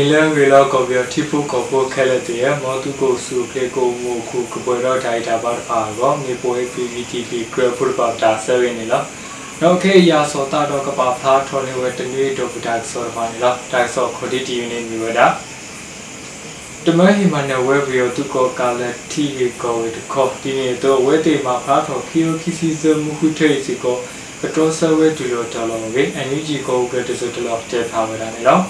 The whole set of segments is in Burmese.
နီလန်ဝေလောကောပြောတိဖုကောပိုခဲလက်တရမောတုကိုစုကေကိုမူခုကပွဲတော့ထိုင်တာပါပါကောမြေပွဲ PVTP ကရဖုပါတာဆယ်နေလားနောက်ခေရာစောတာတော့ကပါဖာထော်နေဝတနွေတော့ပဒါဆောပါနေလားဒါဆောခဒီတီယူနေမြဝတာတမဟိမနဝဲဗီယတုကောကာလက်တီကိုဝေတခေါဒီနေတော့ဝဲတေမှာဖာထော်ခီယိုခီစီဇမှုခုထေစီကိုကတော်ဆဝဲဒူလိုတော်လောဝေအန်ယူဂျီကိုကတစတလောတဲ့ဖာဝဲတာနေလား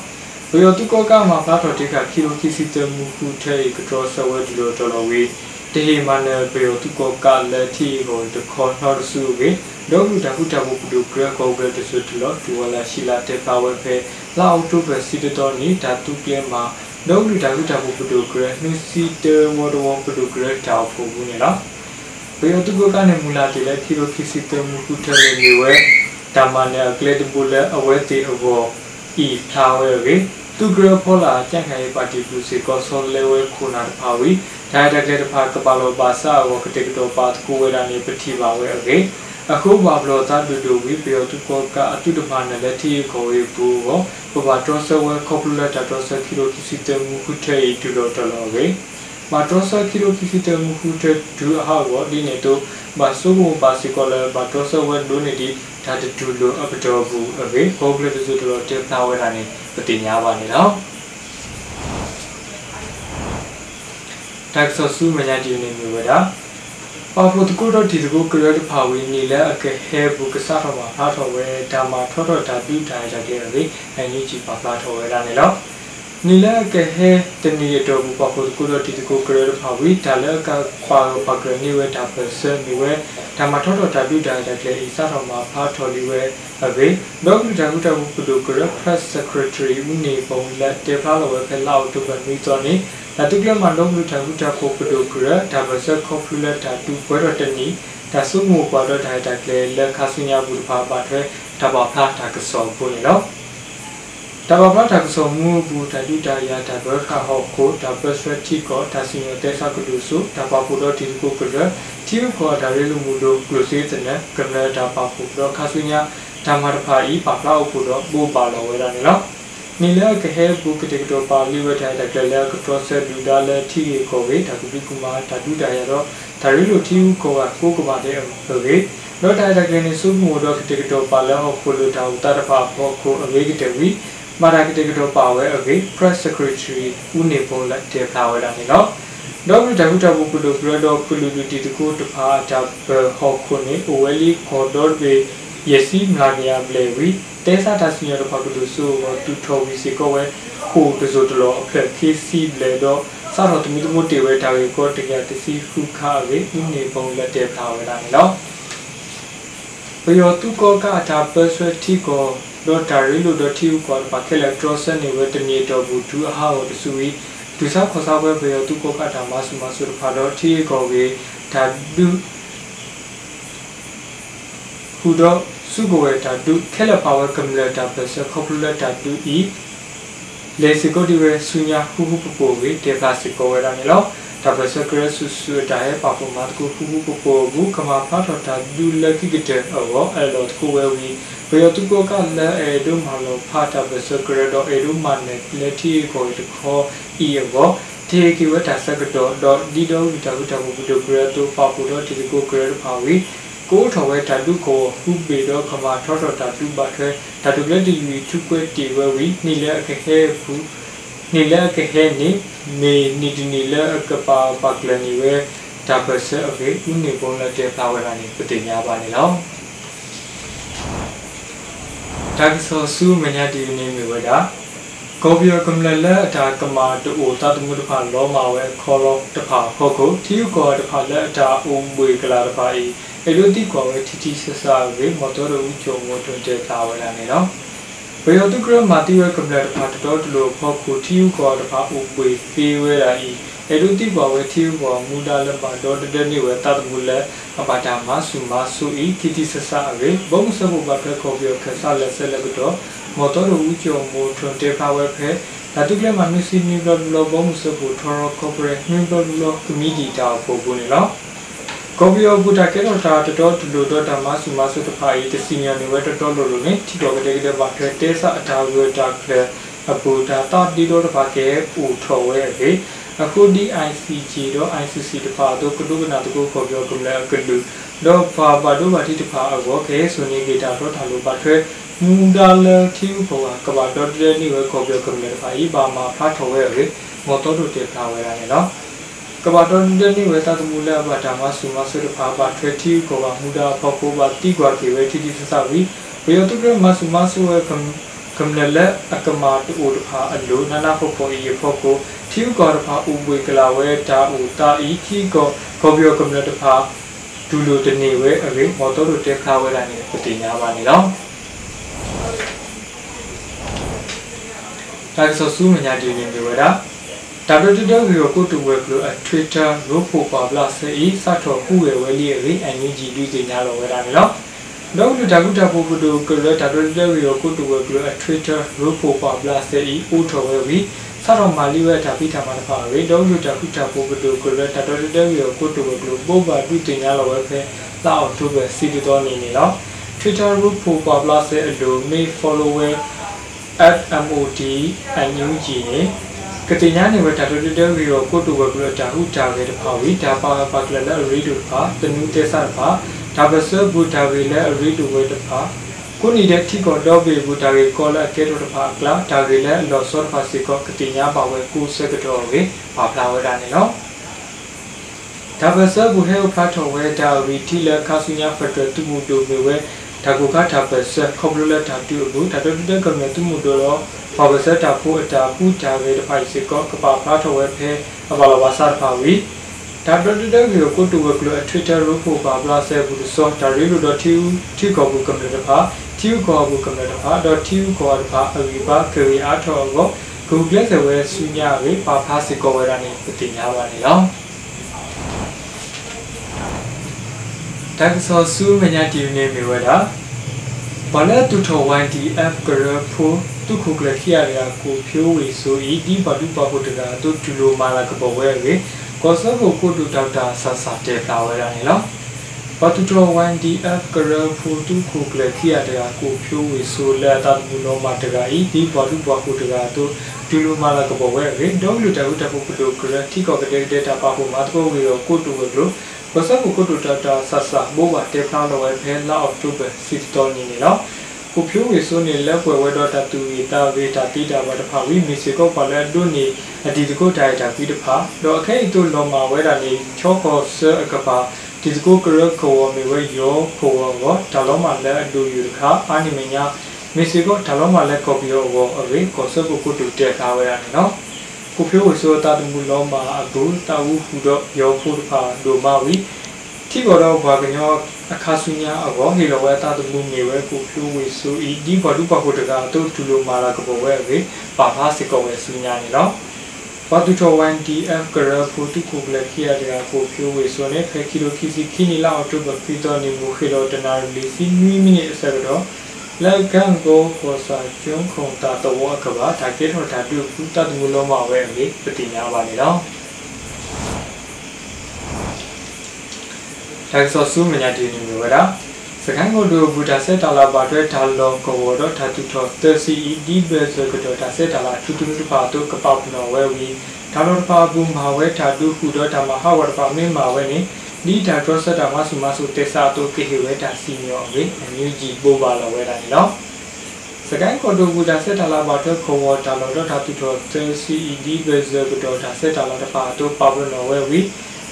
ဘယ်သူကောကမှာဖာတော်တိကခီလိုခီစီတမှုခုထဲကတော်ဆဝဲဒီလိုတော်တော်ဝေးတေဟိမနဘေသူကောကလက်တီကိုတခေါ်တော်စုဝေးလောကတခုတခုပဒုကရကောဘရတဆုတလောဒူဝလာရှိလာတဲ့ပါဝဲဖဲလာအောက်တိုဘစီတတော်နီဓာတုကလမှာလောကတခုတခုပဒုကရနှုစီတဝဒဝပဒုကရတောက်ဖို့ဘူးနေလားဘယ်သူကောကနေမူလာတိလက်ခီလိုခီစီတမှုခုထဲနေဝဲတမန်နဲ့ကလက်တဘူလက်အဝဲတီအဘော ဤဖလာဝဲကေသူဂရဖောလာကြံ့ခိုင်ပါတီပူစီကောဆောလေဝဲခုနာတဖာဝီဒါတက်လက်တဖာကပါလောပါစာဝကတိကတောပါတကူဝဲတာနေပတိပါဝဲအကေအခုဘာဘလောသာဒူဒူဝီပယောတုကောကအတုတမနဲ့လက်တီကိုဝေဘူကိုပပတော်ဆဝဲကောပလူလက်တော်ဆကီလိုကီစီတမှုခုထေဒူတော်တော်လောကေမာတော်ဆကီလိုကီစီတမှုခုထေဒူအဟာဝဒီနေတော့ဘာဆုဘပါစီကောလာဘာတော်ဆဝဲဒူနေဒီ ဒါတူလိုအပတော်ဘူးအကေကောပလူတစုတော်တေဖလာဝဲတာနေပတိညာပါနေတော့တက်ဆဆူမညာဒီနေမျိုးပဲဒါပါဖို့တကူတော့ဒီတကူကရတဖာဝင်းနေလဲအကဲဟဲဘူးကစားတော့မှာဖားတော်ဝဲဒါမှာထောတော့ဒါပြူထိုင်ကြတဲ့လေအန်ကြီးကြည့်ပါဖားတော်ဝဲတာနေတော့ နီလာကဟဲတနီရတော့ဘူးပါဖို့ကူတော့တီတကူကရဖာဝီဒါလကခွာပါကရနေဝဲဒါပစနေဝဲဒါမှထောတော့ဒါပြုတာတဲ့လေဤစားတော်မှာဖားတော်လီဝဲအဘေဒေါက်တာကုတဘူးပဒုကရ press secretary ဦးနေပုံလက်တေဖာလောဝဲဖဲလောက်တူပနီတော်နေဒါတုကလမန်တော့လူတာကုတဖို့ပဒုကရဒါပစကောဖူလက်တာတူဘွဲတော်တနီဒါစုမှုပေါ်တော့ဒါတက်လေလက်ခါစညာဘူးဖာပါထွဲဒါပါဖာတာကစောဖို့နေ တော့တဘာပတာကစောမူဘူတတုတရာတဘခဟောကိုတပစရတိကိုတစီယတေသကလူစုတဘာပူတော့ဒီကိုကရတီကိုဒါရဲလူမှုလို့ကလုစေတဲ့နကမတာပါပူတော့ခါဆုညာဓမ္မတဖာဤပါပလောက်ဖို့တော့ဘူပါလောဝဲတာနေနော်နီလကဟဲဘူကတိကတော့ပါဠိဝထိုင်တဲ့ကလည်းကတော့ဆက်လူဒါလည်းထီကိုဝေဒါကုပိကုမာဓာတုတရတော့ဒါရီလိုထီကိုကကိုကပါတဲ့ဟုတ်ကေလောတိုင်တကယ်နေစုမှုတော့ကတိကတော့ပါလဲဟောဖို့လို့တာတတဖာဖို့ကိုအဝေးကတဝီ မာရာကတိကတော့ပါဝဲအကေ press secretary ဦးနေပုံလက်တေဖလာဝဲတာနေနော်တော့ဘဒဟုတဘူပလူပရတော့ပလူတီတကူတဖာတာဟောခုနေအိုဝဲလီခေါ်တော့ဘေယစီမလာနီယာဘလေဝီတဲဆာတစီရတော့ပါကလူဆိုတူထော်ဝီစီကိုဝဲခုတဇိုတလောအခက်ခေစီဘလေတော့စာတော့တမီတမတေဝဲတာကိုတကယ်တစီခုခါဝေဥနေပုံလက်တဲ့ဖလာဝဲလာနော်ဘယောတုကောကတာပဆွဲတီကို တော့တာရီလိုတော့တီကိုပါခဲလက်ထရောဆန်နေဝဲတနေတော့ဘူးသူအဟာကိုတဆူဝီဒုစာခေါ်စားပွဲဘယောတုကောကတာမဆုမဆုဖာတော့တီကိုဝေဒါဒုဟူတော့စုကိုဝဲတာဒုခဲလက်ပါဝဲကမ္လတာပစခေါပလတာဒုဤလေစကိုဒီဝဲဆုညာဟူဟူပပိုဝေတေဖာစကိုဝဲတာနေလောဒါပစကရဆူဆူတာရဲ့ပါပေါ်မှာတကူဟူဟူပပိုဘူးကမာဖတ်တော့တာဒုလက်ကိကတဲ့အောအဲ့တော့တကူဝဲဝီ ဘယ်သူကကလည်းအဲဒုမလောဖတ်တာပစကရတော့အဲဒုမနဲ့လက်တီကိုတခေါ်ဤရောတေကိဝတာစကတော့တော့ဒီတော့ဒီတော့တော့ဘုဒ္ဓကရတော့ပါပူတော့ဒီကိုကရပါဝီကိုထော်ဝဲဓာတုကိုဟုပေတော့ခမာထောထောဓာတုပါထွဲဓာတုလက်တီယူထုကွဲတီဝဲဝီနိလဲအခခဲဘူးနိလဲအခခဲနိမေနိတနိလဲအကပါပကလနိဝဲဒါပစအဖေဥနေပုံလက်တဲ့ဖလာဝဲကနေပတိညာပါနေလော ဒါကဆောဆူမညာတီနေမြဝဒါကောဘီယကမလလအတာကမာတူတတ်မှုတဖာလောမာဝဲခေါ်လို့တဖာဟုတ်ကိုတီယူကောတဖာလက်အတာအုံမွေကလာတဖာဤအလိုတိကွာဝဲတီတီဆဆာဝေမတော်ရူချုံမတွန်တဲ့တာဝဲလာနေတော့ဘယ်တော့ကရမာတီဝဲကမလတဖာတော်တလို့ဖောက်ကိုတီယူကောတဖာအုံမွေဖေးဝဲလာဤ အလိုတိကွာဝဲတီယူကောမူဒါလက်ပါတော်တဲ့နေဝဲတတ်မှုလက်အပါတာမဆူမဆူဤတီတီဆဆာဝေဘုံစဘဘကခေါ်ပြီးခဆာလက်ဆက်လက်တော့မတော်ရူချုံမတွန်တဲ့ဖာဝဲဖဲဒါတုကလမနုစီနီဘလောဘုံစဘထော်ကော်ပိုရေးနင်းဘလောကမီဒီတာပို့ဘူးနေနော်ကော်ပီယောဘူတာကေတော့တာတော်တူလို့တော့ဓမ္မစုမဆုတဖာဤတစီညာနေဝဲတော်တော်လို့လို့နေတီတော်ကတဲ့ကတဲ့ဘာခဲတဲဆာအတာဝဲတာကလေအပူတာတာဒီတော့တပါကဲပူထော်ဝဲပဲ အခုဒီ ICG တော့ ICC တပါတော့ကလုကနာတကိုခေါ်ပြောကမလဲကလူတော့ပါပါတော့ပါတိတပါအောခဲဆိုနေကြတာတော့ထာလို့ပါထွဲမူဒါလတီဘောကဘာတော့တဲ့နေဝခေါ်ပြောကမလဲပါဤပါမှာဖတ်ထော်ဝဲပဲမော်တော်တို့တေဖလာဝဲရတယ်နော်ကဘာတော်တဲ့နေဝဲတသမူလာဘာတာမဆူမဆူတဖာပါထွဲတီကိုပါမူဒါဖောက်ကိုပါတီကွာကေဝဲတီတီဆဆဝီဘယောတုကမဆူမဆူဝဲကံ ကမ္လလအကမာတူတဖာအလိုနာနာဖို့ပေါ်ရေဖို့ကိုတီကောတဖာဥပွေကလာဝဲတာဥတာဤတီကောခေါ်ပြောကမ္လတဖာဒူလိုတနေဝဲအရေမော်တော်တို့တက်ခါဝဲလာနေပတိညာပါနေတော့ဒါဆိုစုမညာဒီနေဝဲတာ www ကိုတူဝဲကလို Twitter ရိုးဖို့ပါဘလာစေဤစတော်ခုဝဲဝဲလေးရေအန်ယူဂျီလူစီညာလောဝဲတာ နော်တော့လူတကုတဖို့ပဒုကလ www ကိုတူဝဲကလို Twitter ရိုးဖို့ပါဘလာစေဤဥထော်ဝဲဝီစတော်မာလီဝဲတာပိထာမတဖာရေတော့လူတကုတဖို့ပဒုကလ www ကိုတူဝဲကလိုပို့ပါတူတင်ညာလောဝဲဖဲလာအောက်တိုဘာစီတူတော်နေနေနော် Twitter ရိုးဖို့ပါဘလာစေအလို may follower @mod အန်ယူဂျီနေကတိညာနေဝတာတိုတိုဝီရောကိုတူဝကလတာဟုတာကေတဖာဝီဒါပါပါကလလရီဒူဖာတနူတေဆာဖာ ဒါဘဆဘူတာဝီလရီဒူဝေတဖာကိုနေတဲ့ထီကောတော့ဘေဘူတာကေကောလာကေတိုတဖာကလာဒါကေလလောဆောဖာစီကောကတိညာပါဝဲကူစကတော်ဝေပါဖလာဝဲတာနေနော်ဒါဘဆဘူဟေဖာတော်ဝဲဒါဝီတီလခါဆုညာဖတ်တူမှုတူဝဲဒါကုကတာပစခေါပလလတာတူဘူးဒါတိုတကမတူမှုတော့ဘာဝစတာဖို့အတာပူတာဝေတဖိုင်စေကောကပဖာထဝဲဖဲအဘလဝါစာဖာဝီ ဒါတိုတကကိုတူဝကလ Twitter ရိုဖို့ပါဘလာဆဲဘူးစောဒါရီလိုတော့တီတီကောဘူးကမ္လတဖာတီကောဘူးကမ္လတဖာတော့တီကောတဖာအဝီပါကေရီအားထောကို Google ဆဝဲဆုညာဝေပါဖာစေကောဝဲရနေပတိညာပါနေတော့တက်ဆောဆူမညာတီနေမြေဝဲတာဘာလဲတူထောဝိုင်းဒီ app ကရဖို့တုခုကလခိယာရာကိုဖြိုးဝေဆိုဤဒီဘဒုပပုတကတုတူလိုမာလာကပဝဲရေ ကောဆဘကိုတူဒေါက်တာဆာဆာတေဖလာဝဲရနေလောဘတူတော်ဝန်ဒီအဖ်ကရဖူတုခုကလခိယာရာကိုဖြိုးဝေဆိုလာတတ်မူလောမာတကဤဒီဘဒုပပုတကတုတူလိုမာလာကပဝဲရေဒေါလူတဝတပုပတုကရတိကောကတဲ့ဒေတာပါဖို့မတ်ကိုဝေရောကိုတူဝေလို့ကောဆဘကိုတူဒေါက်တာဆာဆာဘောဘာတေဖလာလောဝဲဖဲလာအောက်တိုဘာ6တော်နေနေလော ကိုဖြိုးဝေဆိုနေလက်ွယ်ဝဲတော့တတူဝီတာဝေတာတိတာဘာတဖာဝီမီစီကောပါလဲဒုနေအဒီတကိုတိုင်တာပြီးတဖာတော့အခဲအတူလောမာဝဲတာနေချောကောဆအကပါဒီတကိုကရခေါ်မေဝဲယောခေါ်ဝေါဒါလောမာလဲအတူယူတခါအာနိမညာမီစီကောဒါလောမာလဲကော်ပီယောဝအဝေကောဆကိုကိုတူတက်ခါဝဲရတယ်နော်ကိုဖြိုးဝေဆိုတာတမှုလောမာအကူတာဝူဖူတော့ယောဖို့တဖာဒိုမာဝီ တိဘောတော့ဘာကညောအခါဆုညာအဘောဟေလဝဲတာတမှုမြေဝဲကိုဖြူဝေဆူဤဒီဘာဒုပဟုတကအတုတူလိုမာလာကဘောဝဲဝေပါဖာစကောဝဲဆုညာနေတော့ဘာတူတော်ဝန် DF ကရဖူတုခုကလခိရတဲ့ကိုဖြူဝေဆိုနေဖဲကီလိုကီစီခီနီလာအော်တိုဘပီတော်နေမူခေလောတနာလီစီနွီမီနီအစကတော့လက်ကန်ကိုခေါ်စာကျွန်းခုံတာတော်ကဘာဒါကေထော်ဓာတုကုတတ်မှုလုံးမဝဲမေပတိညာပါနေတော့ ဒါဆိုစုမညာတီနေဝရစကန်ကိုဒိုဘူတာဆက်တာလာပါတွဲဒါလောကိုဝတော့ဓာတုထောသစီအီဒီဘဲဆိုကတော့ဒါဆက်တာလာတူတူတူပါတော့ကပောက်နော်ဝဲဝီဒါလောပါဘူးမာဝဲဓာတုခုတော့ဓမ္မဟဝရပါမင်းမာဝဲနေဒီဓာတ်ရောဆက်တာမဆုမဆုတေစာတော့ကေဟဝဲတာစီညောဝေအမျိုးကြီးပို့ပါလောဝဲတာနော်စကန်ကိုဒိုဘူတာဆက်တာလာပါတော့ခေါ်ဝတာလောတော့ဓာတုထောသစီအီဒီဘဲဆိုကတော့ဒါဆက်တာလာတပါတော့ပါဘနော်ဝဲဝီ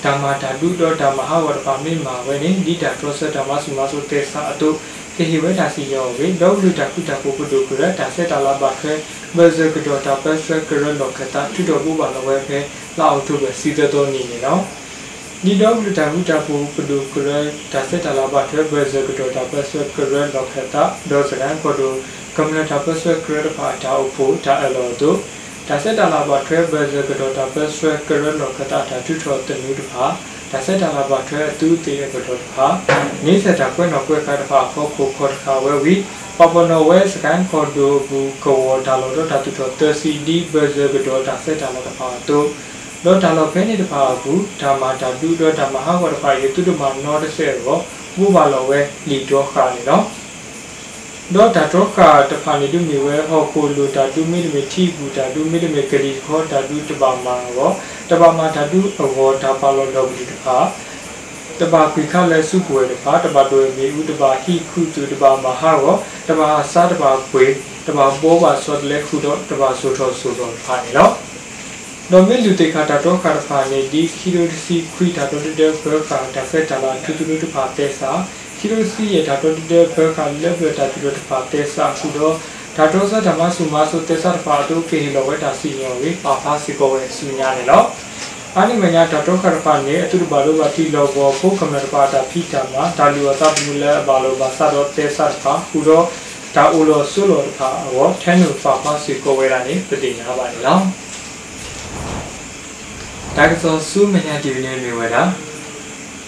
ဓမ္မဓာတုတော်ဓမ္မဟဝရပါမိမာဝေနိဒီတာတောစဓမ္မစုမဆုတေသာအတုကေဟိဝေတာစီယောဝေလောလူတာကုတာပုပတုကရတာစေတာလာဘခဲဘဇကတော်တာပစကရလောကတာထုတော်ဘုဘာလဝဲခဲလောက်ထုပဲစီတတော်နေနေနော်ဒီတော့လူတာကုတာပုပတုကရတာစေတာလာဘခဲဘဇကတော်တာပစကရလောကတာဒောစရန်ကိုတုကမ္လတာပစကရဖာတာအဖို့တာအလောတု ဒါဆက်တာလာပါထွဲဘယ်ဇကတော့ဒါဘက်ဆွဲကရလောကတာတာထုထောတနုတဖာဒါဆက်တာလာပါထွဲအတူတည်းကတော့တဖာနေဆက်တာကွဲ့တော့ကွဲ့ခါတဖာခေါ်ခိုခေါ်တခါဝဲဝီပပနောဝဲစကန်ခေါ်ဒိုဘူးကောဒါလောတော့ဒါတူထောသစီဒီဘယ်ဇကတော့ဒါဆက်တာလာတဖာတော့တော့ဒါလောဖဲနေတဖာဘူးဒါမာဒါတူတော့ဒါမဟာဝတဖာရေတူတမနောတဆဲရောဘူပါလောဝဲလီတော့ခါနေတော့ဒ တော့ဒါတော့ကတဖာနေတူမီဝဲဟောကိုလိုဓာတုမိတမီထိဘူးဓာတုမိတမီဂရီခေါ်ဓာတုတပါမာရောတပါမာဓာတုအဝေါ်ဓာပါလောလောဘူးတဖာတပါပိခလဲစုကွယ်တဖာတပါတို့မီဥတပါဟိခုသူတပါမဟာရောတပါစားတပါကွေတပါဘောပါဆော့လဲခုတော့တပါဆိုတော့ဆိုတော့ဖာနေနော်နော်မီလူတေခါတာတော့ခါဖာနေဒီခီရိုစီခွီတာတော့တဲ့ဘခါတာဖက်တာလာတူတူတူဖာတဲ့စာ ခီရိုစီရဲ့ဒါတော့တဲ့ဘခါလက်ဘတာတူတူဖာတဲ့စာခုတော့ဒါတော့စဓမ္မစုမဆုတဲ့စာဖာတို့ကေလောဝဲတာစီညောဝေပါဖာစီကောဝဲစုညာနေနော်အာနိမညာဒါတော့ခါဖာနေအတူတူဘာလို့ပါတီလောဘောဖုကမရပါတာဖိတာမှာဒါလူဝတာဘူလဲဘာလို့ပါစတော့တဲ့စာဖာခုတော့ဒါအိုလောဆုလောတဖာအောထဲနုဖာဖာစီကောဝဲတာနေပတိညာပါနေနော်ဒါကစောစုမညာဒီနေမြေဝဲတာကမ္လပါခဲလကခုကပိုတော့ကိုကလဇဆူဆူဘောစကတော်ဟဲတူဝဲလီအဝေးအမြူချီကိုစဘကိုတူကလဟိဒစာထော်ဝဲတာနော်ကမ္လပါခဲလကခုကပိုတော့ကိုကလဇဆူဆူဘောစကတော်ပါဝဲလီအဝေးလောကလူတ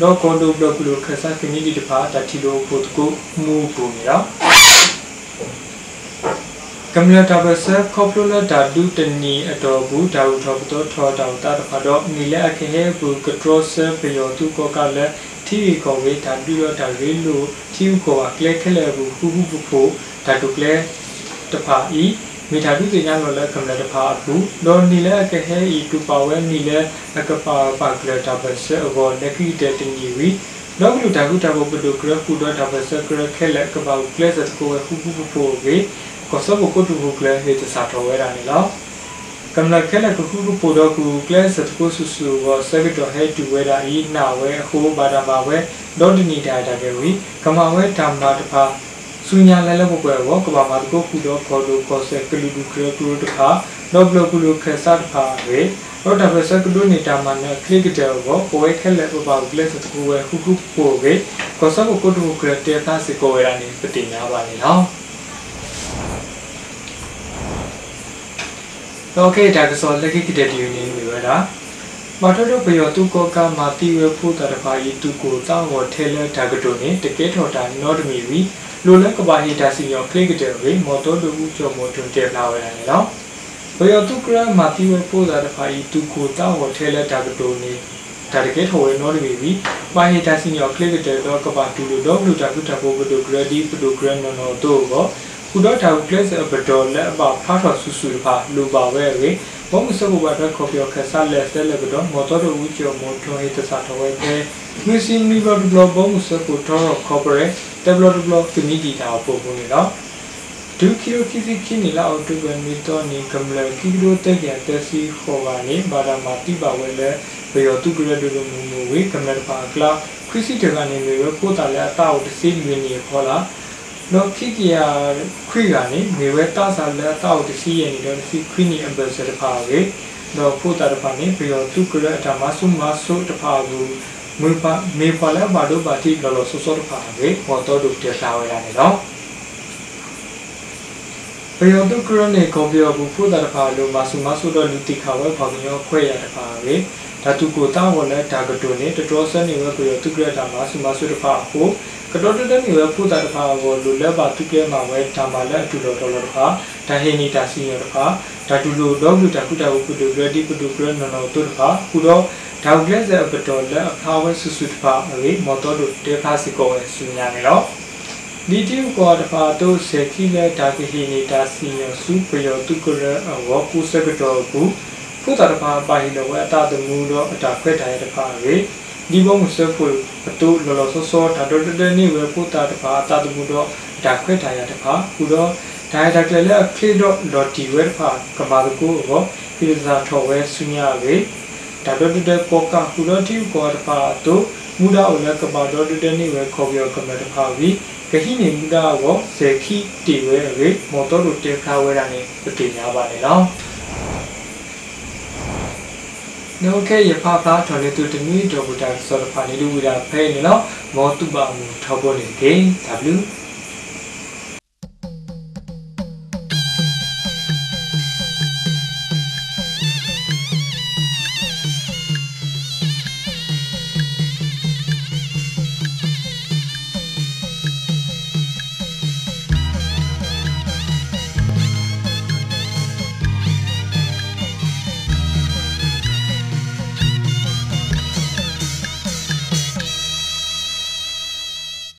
တာပတ်ဆွဲကမီဒီလောကစားတော့ကွန်ဒိုဘလော့ကလိုခဆာကမြူနီတီတဖာတတီလိုပိုတကိုမူပူနေတော့ကမ္လတာဘဆခေါပလိုလာဒါဒူတနီအတော်ဘူးဒါဝထောပတော်ထောတောင်တာတဖာတော့နီလက်အခဟဲဘူးကထရောဆပယောသူကောကလည်းတီဗီကောဝေးဒါဒူရဒါရေလိုတီဥကောကလက်ခလဲဘူးဟူဟူဖူဖူဒါတုကလဲတဖာဤ မိသားစုတင်ညာလောလကမ္လတဖာအခုလောနီလဲကဟဲဤတူပါဝဲနီလဲအကပါပါကလတာဘဆအောလက်ကီတတင်ကြီးဝီလောကလူတာကုတာဘပဒုကရခုဒတာဘဆကရခဲလက်ကပါကလစတ်ကိုခုခုဖူဝေကောစဘကိုတူကလဟေတစာတော်ဝဲတာနေလောကမ္လခဲလကခုခုပိုတော့ကူကလစတ်ကိုဆူဆူဝဆဗီတော်ဟဲတူဝဲတာဤနာဝဲအခုဘာတာပါဝဲဒေါ်ဒနီတာတာကေဝီကမဝဲတမ်နာတဖာ စုညာလဲလဲဘကွယ်ဘောကဘာမာတကိုခုတော့ခေါ်လို့ခေါ်ဆက်ကလူလူကရတူတခါတော့ဘလကုလူခက်စားတခါပဲတော့ဒါပဲဆက်ကလူနေတာမနဲ့ကလစ်တဲ့ဘောကိုဝဲခဲလဲပပကလစ်တကူဝဲခုခုပိုပဲကောဆဘကိုတူကရတဲ့သားစကိုဝဲရနေပတိညာပါနေနော်โอเคဒါကစောလက်ကီတဲ့ဒီနေနေရတာ မတော်တော့ဘယောသူကောကမာတိဝဖို့တရဖာဤသူကိုတောင်းကိုထဲလဲဒါကတုန်နေတကဲထော်တာနော့ဒမီဝီလိုလက်ကဘာဟီတာစီယောကလစ်တဲ့ဝေမော်တော်လူဦးကျော်မော်တွန်တဲ့လာဝဲနေနော်ဘယောတုကရမာတိဝပိုးတာတဖာဤသူကိုတောင်းဝထဲလက်တာကတိုနေဒါတကယ်ထော်ဝဲနော်ဒီဘီဘာဟီတာစီယောကလစ်တဲ့တော့ကဘာတူလူတော့လူတာကုတာပိုးကတိုဂရဒီပတိုဂရနော်နော်တော့ဘောခုတော့တာကလစ်အပတော်လက်အပဖားတော်ဆူဆူဖာလူပါဝဲဝေ ဘုံစဘဘတ်ခေါပယောခဆာလက်စလက်ကတော့မော်တော်တို့ဦးကျော်မော်ထွန်ဟိတစာတော်ဝဲပဲမီစင်လီဗာဘလော့ဘုံစပူတော်ခေါပရက်တဘလော့ဘလော့ကနီဒီတာပို့ပုံနေတော့ဒုခိယခိစီခိနီလာအော်တိုဘန်မီတော်နီကမလခိရိုတက်ရတက်စီခေါ်ပါနေဘာဒမာတိပါဝဲလဲဘယောတုကရဒုလိုမူမူဝေကမလပါကလာခရစီတကနေမျိုးကိုတာလဲအတောက်တစီလူနေခေါ်လာ နော်ခိကီယာခွိကနေမေဝဲတာဆာလဲတောက်တစီရနေတော့စီခွိနီအမ်ဘက်ဆာတဖာဝေနော်ဖို့တာတဖာနေဘယောတုကရအတမဆုမဆုတဖာဘူးမေပါမေပါလဲဘာတို့ပါတိလောလောဆောဆောတဖာဝေဟောတော်တို့တက်လာဝဲလာနေတော့ဘယောတုကရနေကောပြောဘူးဖို့တာတဖာလို့မဆုမဆုတော့လူတိခါဝဲဖောင်ညောခွဲရတဖာဝေဓာတုကိုတာဝလဲဒါကတုနေတတော်စနေဝဲဘယောတုကရတာမဆုမဆုတဖာကို ကတော်တတဲ့နေဝဲဖို့တာတဖာကိုလူလက်ပါတုကဲမှာဝဲဓမ္မလက်အတူတော်တော်တဖာဒါဟိနီတာစီရတဖာဓာတုလိုတော့လူတခုတာကိုပုတုဂရတိပုတုဂရနော်နော်တုတဖာခုတော့ဒေါက်ကလက်စပတော်လက်အခါဝဲဆုစုတဖာအေမော်တော်တို့တေဖာစီကိုဝဲဆူညာနေတော့ဒီတိကောတဖာတို့စေခိလက်ဒါကဟိနေတာစီယစုပယောတုကရဝကုစကတော်ကူဖုတာတဖာပါဟိလောဝဲအတတမူတော့အတာခွဲထားရတဖာရေ ဒီဘုံစဖွအတူလောလောဆောဆောဒါတော်တတဲ့နေဝဲဖုတာတဖာအတတမူတော့အတာခွဲထားရတဖာခုတော့ဒါရကလည်းအခလီတော့လော်တီဝဲဖာကမာတကူရောဒီသာထော်ဝဲဆုညာရေဒါတော့တဲ့ပေါကခုတော့တိကောတပါတော့မူဒါအိုလကပါတော့တဲ့နေဝဲခေါ်ပြောကမတဖာဝီကဟိနေမူဒါကိုဇေခိတီဝဲရေမော်တော်တို့တေခါဝဲတာနေပတိများပါလေနော် နောကေယဖဖာထော်နေသူတမီတော်ဘူတာစောတဖာနေလူဝီတာဖဲနေနော်မောတုပါမူထောက်ပေါ်နေကေ W